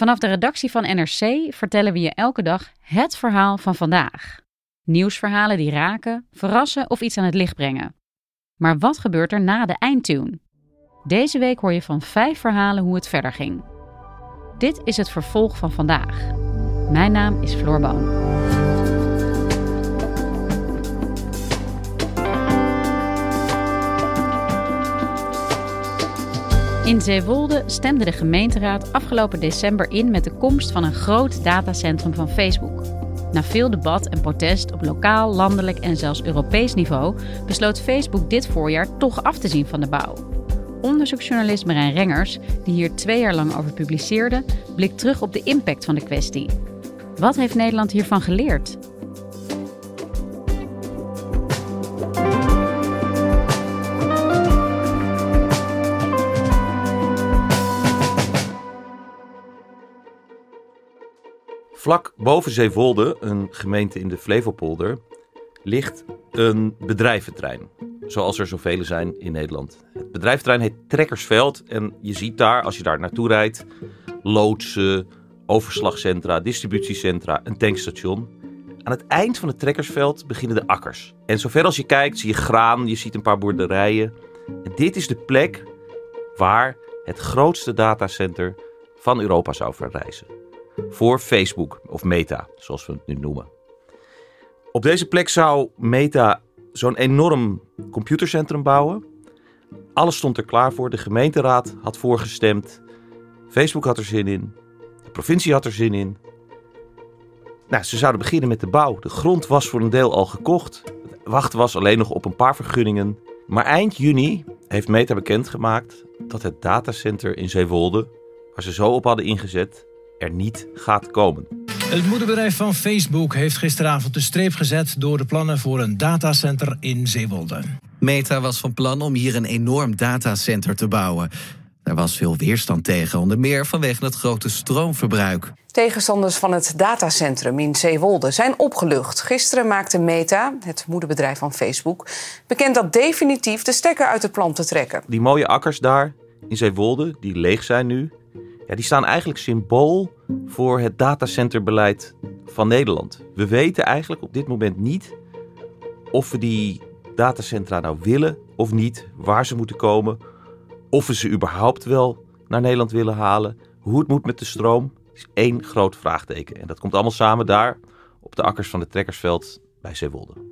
Vanaf de redactie van NRC vertellen we je elke dag het verhaal van vandaag. Nieuwsverhalen die raken, verrassen of iets aan het licht brengen. Maar wat gebeurt er na de eindtune? Deze week hoor je van vijf verhalen hoe het verder ging. Dit is het vervolg van vandaag. Mijn naam is Floor Boon. In Zeewolde stemde de gemeenteraad afgelopen december in met de komst van een groot datacentrum van Facebook. Na veel debat en protest op lokaal, landelijk en zelfs Europees niveau besloot Facebook dit voorjaar toch af te zien van de bouw. Onderzoeksjournalist Marijn Rengers, die hier twee jaar lang over publiceerde, blikt terug op de impact van de kwestie. Wat heeft Nederland hiervan geleerd? Vlak boven Zeewolde, een gemeente in de Flevopolder, ligt een bedrijventrein. Zoals er zoveel zijn in Nederland. Het bedrijventrein heet Trekkersveld. En je ziet daar, als je daar naartoe rijdt, loodsen, overslagcentra, distributiecentra, een tankstation. Aan het eind van het Trekkersveld beginnen de akkers. En zover als je kijkt, zie je graan, je ziet een paar boerderijen. En dit is de plek waar het grootste datacenter van Europa zou verrijzen voor Facebook of Meta, zoals we het nu noemen. Op deze plek zou Meta zo'n enorm computercentrum bouwen. Alles stond er klaar voor. De gemeenteraad had voorgestemd. Facebook had er zin in. De provincie had er zin in. Nou, ze zouden beginnen met de bouw. De grond was voor een deel al gekocht. Wachten was alleen nog op een paar vergunningen. Maar eind juni heeft Meta bekendgemaakt dat het datacenter in Zeewolde, waar ze zo op hadden ingezet, er niet gaat komen. Het moederbedrijf van Facebook heeft gisteravond de streep gezet door de plannen voor een datacenter in Zeewolde. Meta was van plan om hier een enorm datacenter te bouwen. Er was veel weerstand tegen, onder meer vanwege het grote stroomverbruik. Tegenstanders van het datacentrum in Zeewolde zijn opgelucht. Gisteren maakte Meta, het moederbedrijf van Facebook, bekend dat definitief de stekker uit het plan te trekken. Die mooie akkers daar in Zeewolde, die leeg zijn nu, ja, die staan eigenlijk symbool voor het datacenterbeleid van Nederland. We weten eigenlijk op dit moment niet of we die datacentra nou willen of niet, waar ze moeten komen, of we ze überhaupt wel naar Nederland willen halen, hoe het moet met de stroom, is één groot vraagteken. En dat komt allemaal samen daar op de akkers van het Trekkersveld bij Zeewolde.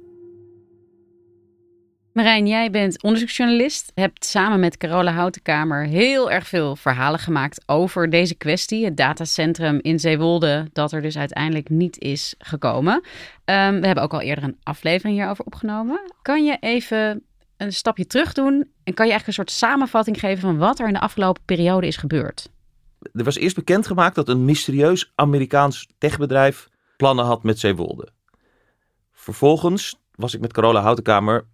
Marijn, jij bent onderzoeksjournalist. Hebt samen met Carola Houtenkamer heel erg veel verhalen gemaakt over deze kwestie. Het datacentrum in Zeewolde, dat er dus uiteindelijk niet is gekomen. Ehm, we hebben ook al eerder een aflevering hierover opgenomen. Kan je even een stapje terug doen en kan je eigenlijk een soort samenvatting geven van wat er in de afgelopen periode is gebeurd? Er was eerst bekendgemaakt dat een mysterieus Amerikaans techbedrijf plannen had met Zeewolde. Vervolgens was ik met Carola Houtenkamer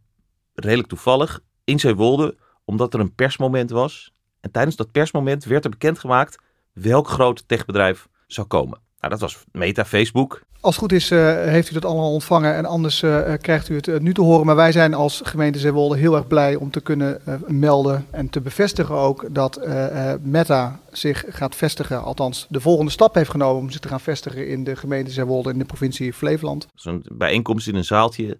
redelijk toevallig in Zeewolde, omdat er een persmoment was. En tijdens dat persmoment werd er bekendgemaakt welk groot techbedrijf zou komen. Nou, dat was Meta, Facebook. Als het goed is, uh, heeft u dat allemaal ontvangen en anders uh, krijgt u het uh, nu te horen. Maar wij zijn als gemeente Zeewolde heel erg blij om te kunnen melden en te bevestigen ook dat Meta zich gaat vestigen. Althans, de volgende stap heeft genomen om zich te gaan vestigen in de gemeente Zeewolde in de provincie Flevoland. Zo'n bijeenkomst in een zaaltje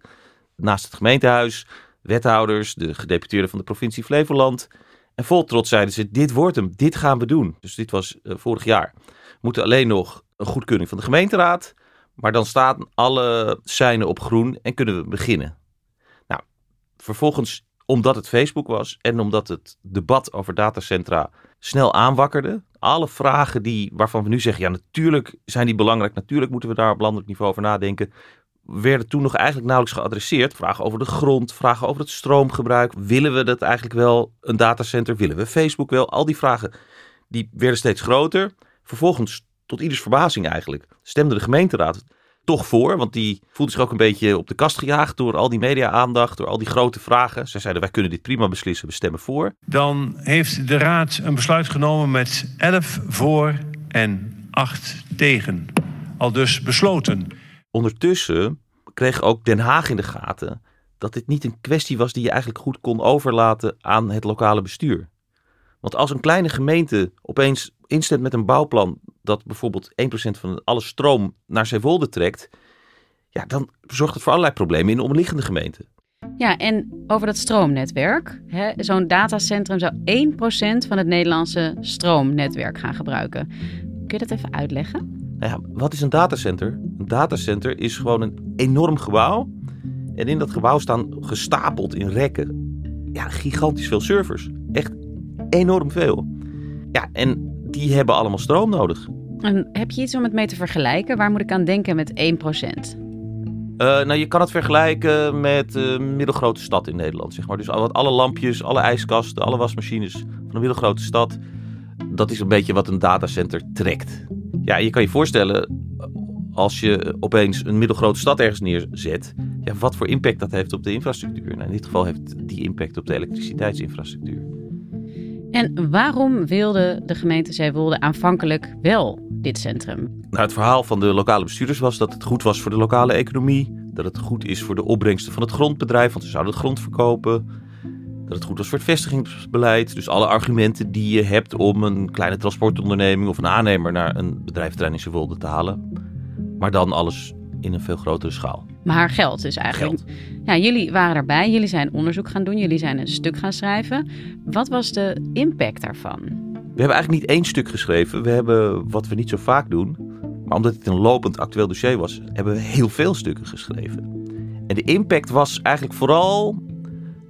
naast het gemeentehuis wethouders, de gedeputeerden van de provincie Flevoland. En vol trots zeiden ze: Dit wordt hem, dit gaan we doen. Dus dit was uh, vorig jaar. We moeten alleen nog een goedkeuring van de gemeenteraad. Maar dan staan alle seinen op groen en kunnen we beginnen. Nou, vervolgens, omdat het Facebook was en omdat het debat over datacentra snel aanwakkerde, alle vragen die, waarvan we nu zeggen, ja natuurlijk zijn die belangrijk, natuurlijk moeten we daar op landelijk niveau over nadenken, werden toen nog eigenlijk nauwelijks geadresseerd. Vragen over de grond, vragen over het stroomgebruik. Willen we dat eigenlijk wel, een datacenter? Willen we Facebook wel? Al die vragen, die werden steeds groter. Vervolgens, tot ieders verbazing eigenlijk, stemde de gemeenteraad toch voor. Want die voelde zich ook een beetje op de kast gejaagd door al die media-aandacht, door al die grote vragen. Zij zeiden, wij kunnen dit prima beslissen, we stemmen voor. Dan heeft de raad een besluit genomen met 11 voor en 8 tegen. Al dus besloten. Ondertussen kreeg ook Den Haag in de gaten dat dit niet een kwestie was die je eigenlijk goed kon overlaten aan het lokale bestuur. Want als een kleine gemeente opeens instemt met een bouwplan dat bijvoorbeeld 1% van alle stroom naar Zeewolde trekt, ja, dan zorgt het voor allerlei problemen in de omliggende gemeenten. Ja, en over dat stroomnetwerk. Zo'n datacentrum zou 1% van het Nederlandse stroomnetwerk gaan gebruiken. Kun je dat even uitleggen? Nou ja, wat is een datacenter? Een datacenter is gewoon een enorm gebouw. En in dat gebouw staan gestapeld in rekken ja, gigantisch veel servers. Echt enorm veel. Ja, en die hebben allemaal stroom nodig. En heb je iets om het mee te vergelijken? Waar moet ik aan denken met 1%? Uh, nou, je kan het vergelijken met een middelgrote stad in Nederland. Zeg maar. Dus alle lampjes, alle ijskasten, alle wasmachines van een middelgrote stad. Dat is een beetje wat een datacenter trekt. Ja, je kan je voorstellen, als je opeens een middelgrote stad ergens neerzet, ja, wat voor impact dat heeft op de infrastructuur. Nou, in dit geval heeft die impact op de elektriciteitsinfrastructuur. En waarom wilde de gemeente Zeewolde aanvankelijk wel dit centrum? Nou, het verhaal van de lokale bestuurders was dat het goed was voor de lokale economie. Dat het goed is voor de opbrengsten van het grondbedrijf, want ze zouden het grond verkopen. Dat het goed was voor het vestigingsbeleid. Dus alle argumenten die je hebt om een kleine transportonderneming of een aannemer naar een Zeewolde te halen. Maar dan alles in een veel grotere schaal. Maar geld dus eigenlijk. Geld. Ja, jullie waren erbij, jullie zijn onderzoek gaan doen, jullie zijn een stuk gaan schrijven. Wat was de impact daarvan? We hebben eigenlijk niet één stuk geschreven. We hebben wat we niet zo vaak doen. Maar omdat het een lopend actueel dossier was, hebben we heel veel stukken geschreven. En de impact was eigenlijk vooral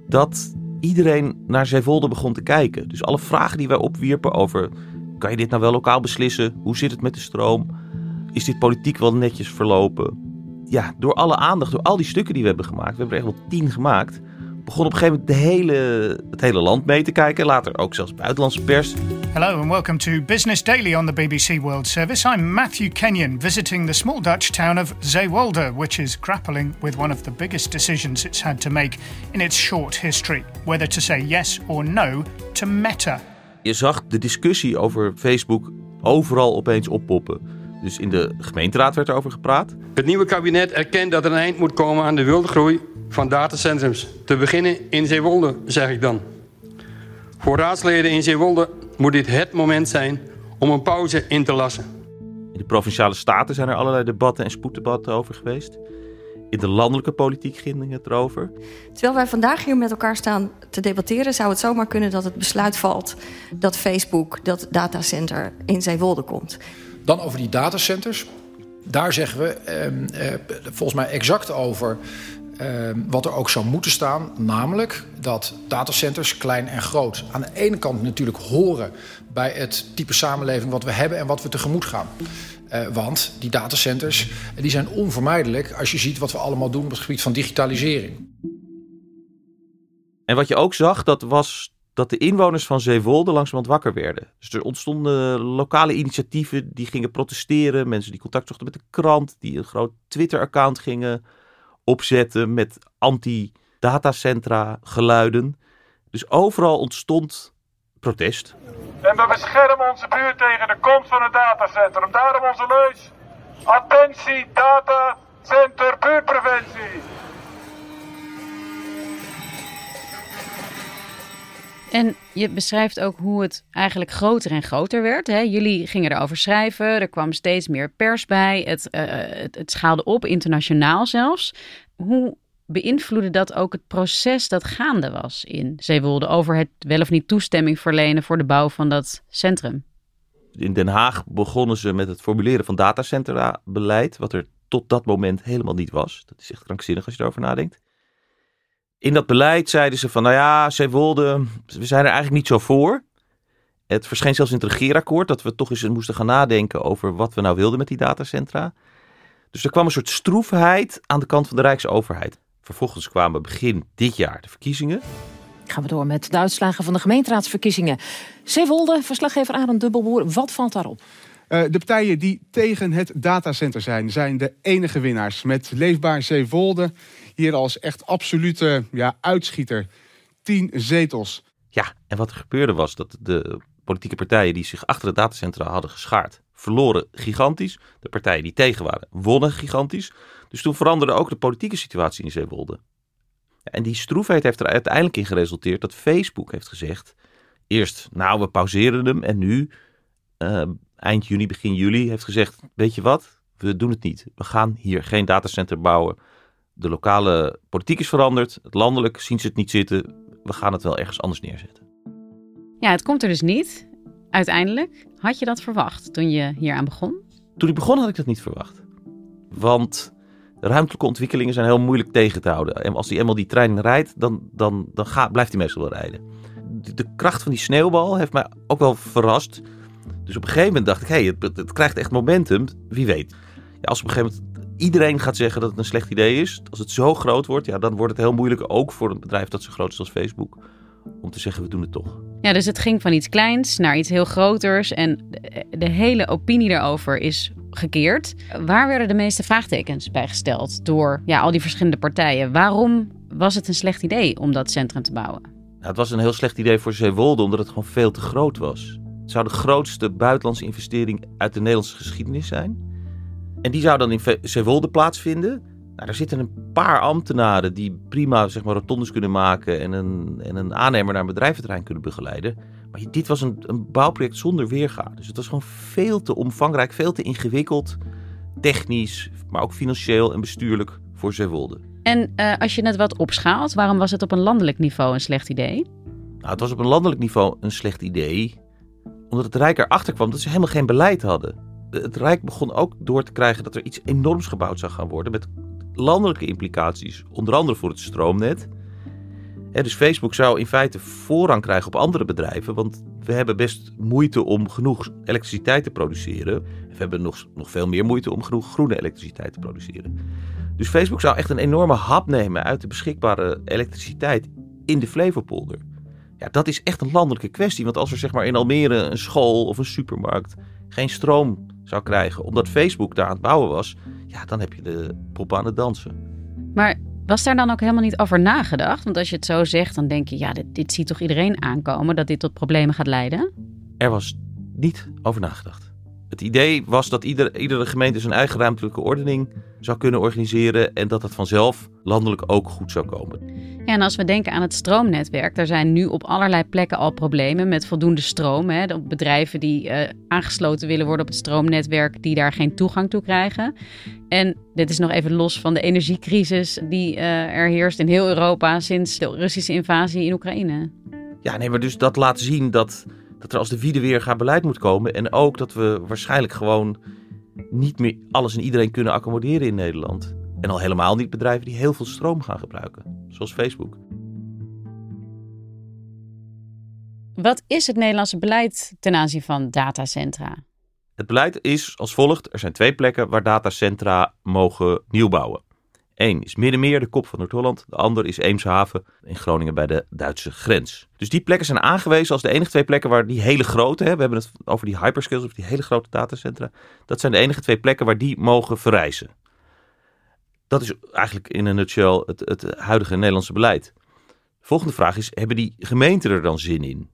dat iedereen naar Zeewolde begon te kijken. Dus alle vragen die wij opwierpen over... kan je dit nou wel lokaal beslissen? Hoe zit het met de stroom? Is dit politiek wel netjes verlopen? Ja, door alle aandacht, door al die stukken die we hebben gemaakt... we hebben er echt wel tien gemaakt begon op een gegeven moment de hele, het hele land mee te kijken. Later ook zelfs buitenlandse pers. Hello and welcome to Business Daily on the BBC World Service. I'm Matthew Kenyon, visiting the small Dutch town of Zeewolde, which is grappling with one of the biggest decisions it's had to make in its short history: whether to say yes or no to Meta. Je zag de discussie over Facebook overal opeens oppoppen. Dus in de gemeenteraad werd erover gepraat. Het nieuwe kabinet erkent dat er een eind moet komen aan de wilde groei van datacentrums. Te beginnen in Zeewolde, zeg ik dan. Voor raadsleden in Zeewolde moet dit het moment zijn om een pauze in te lassen. In de provinciale staten zijn er allerlei debatten en spoeddebatten over geweest. In de landelijke politiek ging het erover. Terwijl wij vandaag hier met elkaar staan te debatteren, zou het zomaar kunnen dat het besluit valt dat Facebook dat datacenter in Zeewolde komt. Dan over die datacenters. Daar zeggen we eh, eh, volgens mij exact over uh, wat er ook zou moeten staan. Namelijk dat datacenters, klein en groot, aan de ene kant natuurlijk horen bij het type samenleving wat we hebben en wat we tegemoet gaan. Uh, want die datacenters die zijn onvermijdelijk als je ziet wat we allemaal doen op het gebied van digitalisering. En wat je ook zag, dat was dat de inwoners van Zeewolde langzamerhand wakker werden. Dus er ontstonden lokale initiatieven die gingen protesteren. Mensen die contact zochten met de krant, die een groot Twitter-account gingen opzetten met anti-datacentra geluiden. Dus overal ontstond protest. En we beschermen onze buurt tegen de komst van het datacentrum. Daarom onze leus. Attentie, datacenter, buurtpreventie. En je beschrijft ook hoe het eigenlijk groter en groter werd. Hè? Jullie gingen erover schrijven, er kwam steeds meer pers bij, het, uh, het, het schaalde op, internationaal zelfs. Hoe beïnvloedde dat ook het proces dat gaande was in Zeewolde over het wel of niet toestemming verlenen voor de bouw van dat centrum? In Den Haag begonnen ze met het formuleren van datacentra-beleid, wat er tot dat moment helemaal niet was. Dat is echt krankzinnig als je erover nadenkt. In dat beleid zeiden ze van, nou ja, Zeewolde, we zijn er eigenlijk niet zo voor. Het verscheen zelfs in het regeerakkoord dat we toch eens moesten gaan nadenken over wat we nou wilden met die datacentra. Dus er kwam een soort stroefheid aan de kant van de Rijksoverheid. Vervolgens kwamen begin dit jaar de verkiezingen. Gaan we door met de uitslagen van de gemeenteraadsverkiezingen. Zeewolde, verslaggever Arend Dubbelboer, wat valt daarop? Uh, de partijen die tegen het datacenter zijn, zijn de enige winnaars. Met Leefbaar Zeewolde hier als echt absolute ja, uitschieter. Tien zetels. Ja, en wat er gebeurde was dat de politieke partijen die zich achter het datacentra hadden geschaard, verloren gigantisch. De partijen die tegen waren, wonnen gigantisch. Dus toen veranderde ook de politieke situatie in Zeewolde. En die stroefheid heeft er uiteindelijk in geresulteerd dat Facebook heeft gezegd: eerst, nou, we pauzeren hem. En nu, uh, eind juni, begin juli, heeft gezegd: Weet je wat? We doen het niet. We gaan hier geen datacenter bouwen. De lokale politiek is veranderd. Het landelijk zien ze het niet zitten. We gaan het wel ergens anders neerzetten. Ja, het komt er dus niet. Uiteindelijk. Had je dat verwacht toen je hier aan begon? Toen ik begon had ik dat niet verwacht. Want ruimtelijke ontwikkelingen zijn heel moeilijk tegen te houden. En als die eenmaal die trein rijdt, dan, dan, dan gaat, blijft hij meestal wel rijden. De, de, kracht van die sneeuwbal heeft mij ook wel verrast. Dus op een gegeven moment dacht ik, hé, hey, het, het, krijgt echt momentum. Wie weet. Ja, als op een gegeven moment iedereen gaat zeggen dat het een slecht idee is, als het zo groot wordt, ja, dan wordt het heel moeilijk ook voor een bedrijf dat zo groot is als Facebook, om te zeggen we doen het toch. Ja, dus het ging van iets kleins naar iets heel groters en de hele opinie daarover is gekeerd. Waar werden de meeste vraagtekens bij gesteld door ja, al die verschillende partijen? Waarom was het een slecht idee om dat centrum te bouwen? Nou, het was een heel slecht idee voor Zeewolde omdat het gewoon veel te groot was. Het zou de grootste buitenlandse investering uit de Nederlandse geschiedenis zijn. En die zou dan in Zeewolde plaatsvinden. Nou, daar zitten een paar ambtenaren die prima zeg maar, rotondes kunnen maken en een, en een aannemer naar een bedrijventerrein kunnen begeleiden. Maar dit was een, een bouwproject zonder weerga. Dus het was gewoon veel te omvangrijk, veel te ingewikkeld. Technisch, maar ook financieel en bestuurlijk voor Zeewolde. En uh, als je het wat opschaalt, waarom was het op een landelijk niveau een slecht idee? Nou, het was op een landelijk niveau een slecht idee. Omdat het Rijk erachter kwam dat ze helemaal geen beleid hadden. Het Rijk begon ook door te krijgen dat er iets enorms gebouwd zou gaan worden. Met landelijke implicaties. Onder andere voor het stroomnet dus Facebook zou in feite voorrang krijgen op andere bedrijven, want we hebben best moeite om genoeg elektriciteit te produceren. We hebben nog, nog veel meer moeite om genoeg groene elektriciteit te produceren. Dus Facebook zou echt een enorme hap nemen uit de beschikbare elektriciteit in de Flevopolder. Ja, dat is echt een landelijke kwestie, want als er zeg maar in Almere een school of een supermarkt geen stroom zou krijgen omdat Facebook daar aan het bouwen was, ja, dan heb je de pop aan het dansen. Maar was daar dan ook helemaal niet over nagedacht? Want als je het zo zegt, dan denk je, ja, dit, dit ziet toch iedereen aankomen dat dit tot problemen gaat leiden? Er was niet over nagedacht. Het idee was dat ieder, iedere gemeente zijn eigen ruimtelijke ordening zou kunnen organiseren en dat dat vanzelf landelijk ook goed zou komen. Ja, en als we denken aan het stroomnetwerk, daar zijn nu op allerlei plekken al problemen met voldoende stroom. Hè. Bedrijven die uh, aangesloten willen worden op het stroomnetwerk, die daar geen toegang toe krijgen. En dit is nog even los van de energiecrisis die uh, er heerst in heel Europa sinds de Russische invasie in Oekraïne. Ja, nee, maar dus dat laat zien dat dat er als de wiede weer gaat beleid moet komen. En ook dat we waarschijnlijk gewoon niet meer alles en iedereen kunnen accommoderen in Nederland. En al helemaal niet bedrijven die heel veel stroom gaan gebruiken, zoals Facebook. Wat is het Nederlandse beleid ten aanzien van datacentra? Het beleid is als volgt: er zijn twee plekken waar datacentra mogen nieuwbouwen. Eén is Middenmeer, de kop van Noord-Holland. De ander is Eemshaven in Groningen bij de Duitse grens. Dus die plekken zijn aangewezen als de enige twee plekken waar die hele grote, hè, we hebben het over die hyperscales, of die hele grote datacentra. Dat zijn de enige twee plekken waar die mogen verrijzen. Dat is eigenlijk in een nutshell het, het huidige Nederlandse beleid. De volgende vraag is, hebben die gemeenten er dan zin in?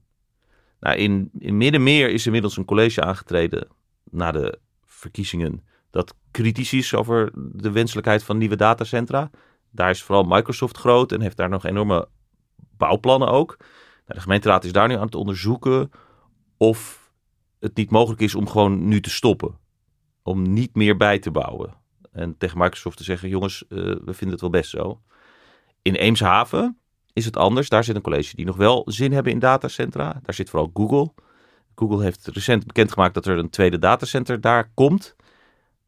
Nou, in, in Middenmeer is inmiddels een college aangetreden na de verkiezingen dat kritisch is over de wenselijkheid van nieuwe datacentra. Daar is vooral Microsoft groot en heeft daar nog enorme bouwplannen ook. Nou, de gemeenteraad is daar nu aan het onderzoeken of het niet mogelijk is om gewoon nu te stoppen. Om niet meer bij te bouwen. En tegen Microsoft te zeggen, jongens, uh, we vinden het wel best zo. In Eemshaven is het anders. Daar zit een college die nog wel zin hebben in datacentra. Daar zit vooral Google. Google heeft recent bekendgemaakt dat er een tweede datacenter daar komt.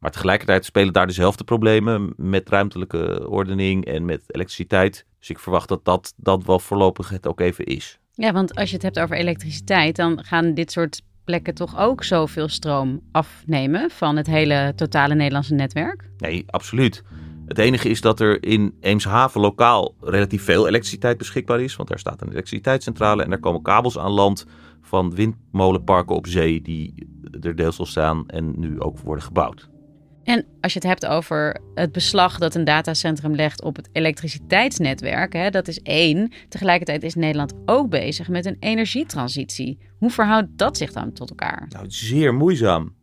Maar tegelijkertijd spelen daar dezelfde problemen met ruimtelijke ordening en met elektriciteit. Dus ik verwacht dat dat, dat wel voorlopig het ook even is. Ja, want als je het hebt over elektriciteit, dan gaan dit soort plekken toch ook zoveel stroom afnemen van het hele totale Nederlandse netwerk? Nee, absoluut. Het enige is dat er in Eemshaven lokaal relatief veel elektriciteit beschikbaar is. Want daar staat een elektriciteitscentrale en daar komen kabels aan land van windmolenparken op zee die er deels al staan en nu ook worden gebouwd. En als je het hebt over het beslag dat een datacentrum legt op het elektriciteitsnetwerk, hè, dat is één. Tegelijkertijd is Nederland ook bezig met een energietransitie. Hoe verhoudt dat zich dan tot elkaar? Nou, zeer moeizaam.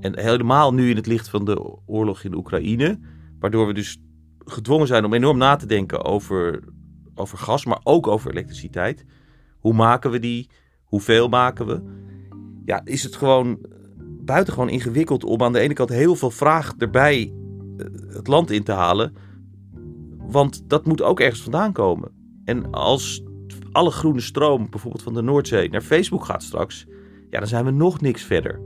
En helemaal nu in het licht van de oorlog in Oekraïne, waardoor we dus gedwongen zijn om enorm na te denken over, over gas, maar ook over elektriciteit. Hoe maken we die? Hoeveel maken we? Ja, is het gewoon buitengewoon ingewikkeld om aan de ene kant heel veel vraag erbij eh, het land in te halen. Want dat moet ook ergens vandaan komen. En als alle groene stroom, bijvoorbeeld van de Noordzee, naar Facebook gaat straks, ja, dan zijn we nog niks verder.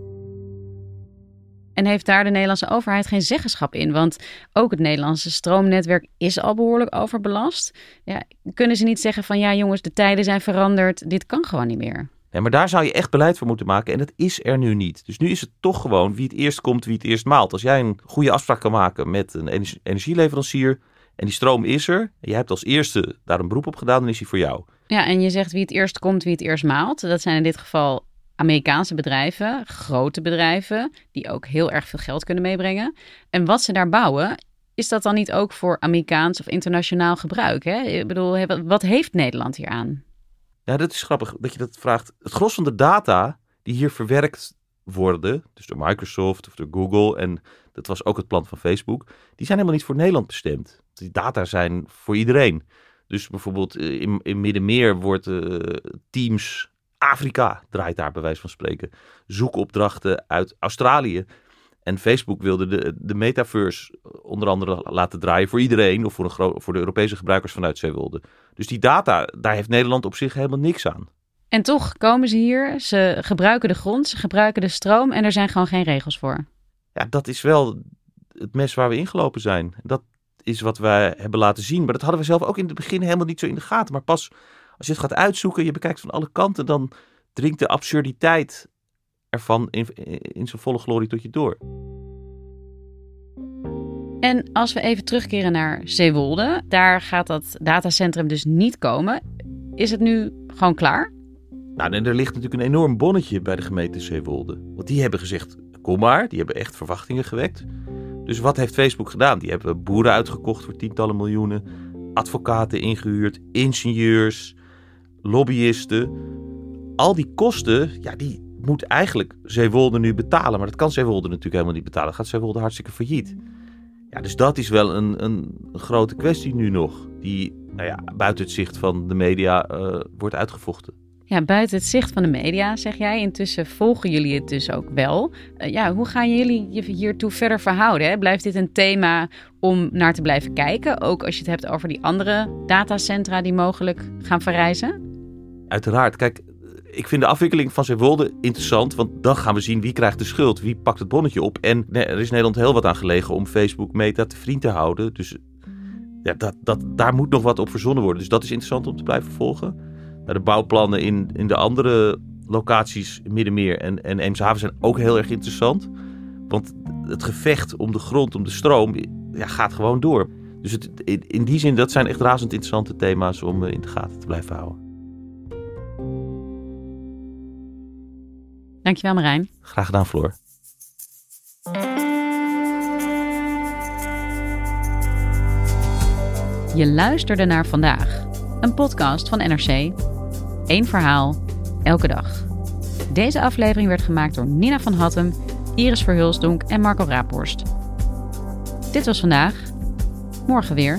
En heeft daar de Nederlandse overheid geen zeggenschap in? Want ook het Nederlandse stroomnetwerk is al behoorlijk overbelast. Ja, kunnen ze niet zeggen van ja jongens, de tijden zijn veranderd, dit kan gewoon niet meer? Nee, maar daar zou je echt beleid voor moeten maken en dat is er nu niet. Dus nu is het toch gewoon wie het eerst komt, wie het eerst maalt. Als jij een goede afspraak kan maken met een energieleverancier en die stroom is er, en jij hebt als eerste daar een beroep op gedaan, dan is die voor jou. Ja, en je zegt wie het eerst komt, wie het eerst maalt. Dat zijn in dit geval Amerikaanse bedrijven, grote bedrijven, die ook heel erg veel geld kunnen meebrengen. En wat ze daar bouwen, is dat dan niet ook voor Amerikaans of internationaal gebruik? Hè? Ik bedoel, wat heeft Nederland hier aan? Ja, dat is grappig dat je dat vraagt. Het gros van de data die hier verwerkt worden, dus door Microsoft of door Google, en dat was ook het plan van Facebook, die zijn helemaal niet voor Nederland bestemd. Die data zijn voor iedereen. Dus bijvoorbeeld eh, in, in Middenmeer wordt uh, Teams Afrika draait daar bij wijze van spreken. Zoekopdrachten uit Australië. En Facebook wilde de, de metaverse onder andere laten draaien voor iedereen of voor, een voor de Europese gebruikers vanuit Zeewolde. Dus die data, daar heeft Nederland op zich helemaal niks aan. En toch komen ze hier, ze gebruiken de grond, ze gebruiken de stroom en er zijn gewoon geen regels voor. Ja, dat is wel het mes waar we ingelopen zijn. Dat is wat wij hebben laten zien. Maar dat hadden we zelf ook in het begin helemaal niet zo in de gaten. Maar pas als je het gaat uitzoeken, je bekijkt van alle kanten, dan dringt de absurditeit ervan in, in zijn volle glorie tot je door. En als we even terugkeren naar Zeewolde, daar gaat dat datacentrum dus niet komen. Is het nu gewoon klaar? Nou, en er ligt natuurlijk een enorm bonnetje bij de gemeente Zeewolde. Want die hebben gezegd, kom maar, die hebben echt verwachtingen gewekt. Dus wat heeft Facebook gedaan? Die hebben boeren uitgekocht voor tientallen miljoenen, advocaten ingehuurd, ingenieurs, lobbyisten. Al die kosten, ja, die moet eigenlijk Zeewolde nu betalen. Maar dat kan Zeewolde natuurlijk helemaal niet betalen. Gaat Zeewolde hartstikke failliet. Ja, dus dat is wel een, een grote kwestie nu nog. Die nou ja, buiten het zicht van de media uh, wordt uitgevochten. Ja, buiten het zicht van de media, zeg jij. Intussen volgen jullie het dus ook wel. Uh, ja, hoe gaan jullie je hiertoe verder verhouden? Hè? Blijft dit een thema om naar te blijven kijken? Ook als je het hebt over die andere datacentra die mogelijk gaan verrijzen? Uiteraard. Kijk, ik vind de afwikkeling van Zeewolde interessant, want dan gaan we zien wie krijgt de schuld, wie pakt het bonnetje op. En er is Nederland heel wat aan gelegen om Facebook Meta te vriend te houden. Dus ja, dat, dat, daar moet nog wat op verzonnen worden. Dus dat is interessant om te blijven volgen. Nou, de bouwplannen in, in de andere locaties, Middenmeer en, en Eemshaven, zijn ook heel erg interessant. Want het gevecht om de grond, om de stroom, ja, gaat gewoon door. Dus het, in, in die zin, dat zijn echt razend interessante thema's om in de gaten te blijven houden. Dankjewel Marijn. Graag gedaan Floor. Je luisterde naar vandaag, een podcast van NRC. Eén verhaal, elke dag. Deze aflevering werd gemaakt door Nina van Hattem, Iris Verhulsdonk en Marco Raaphorst. Dit was vandaag. Morgen weer.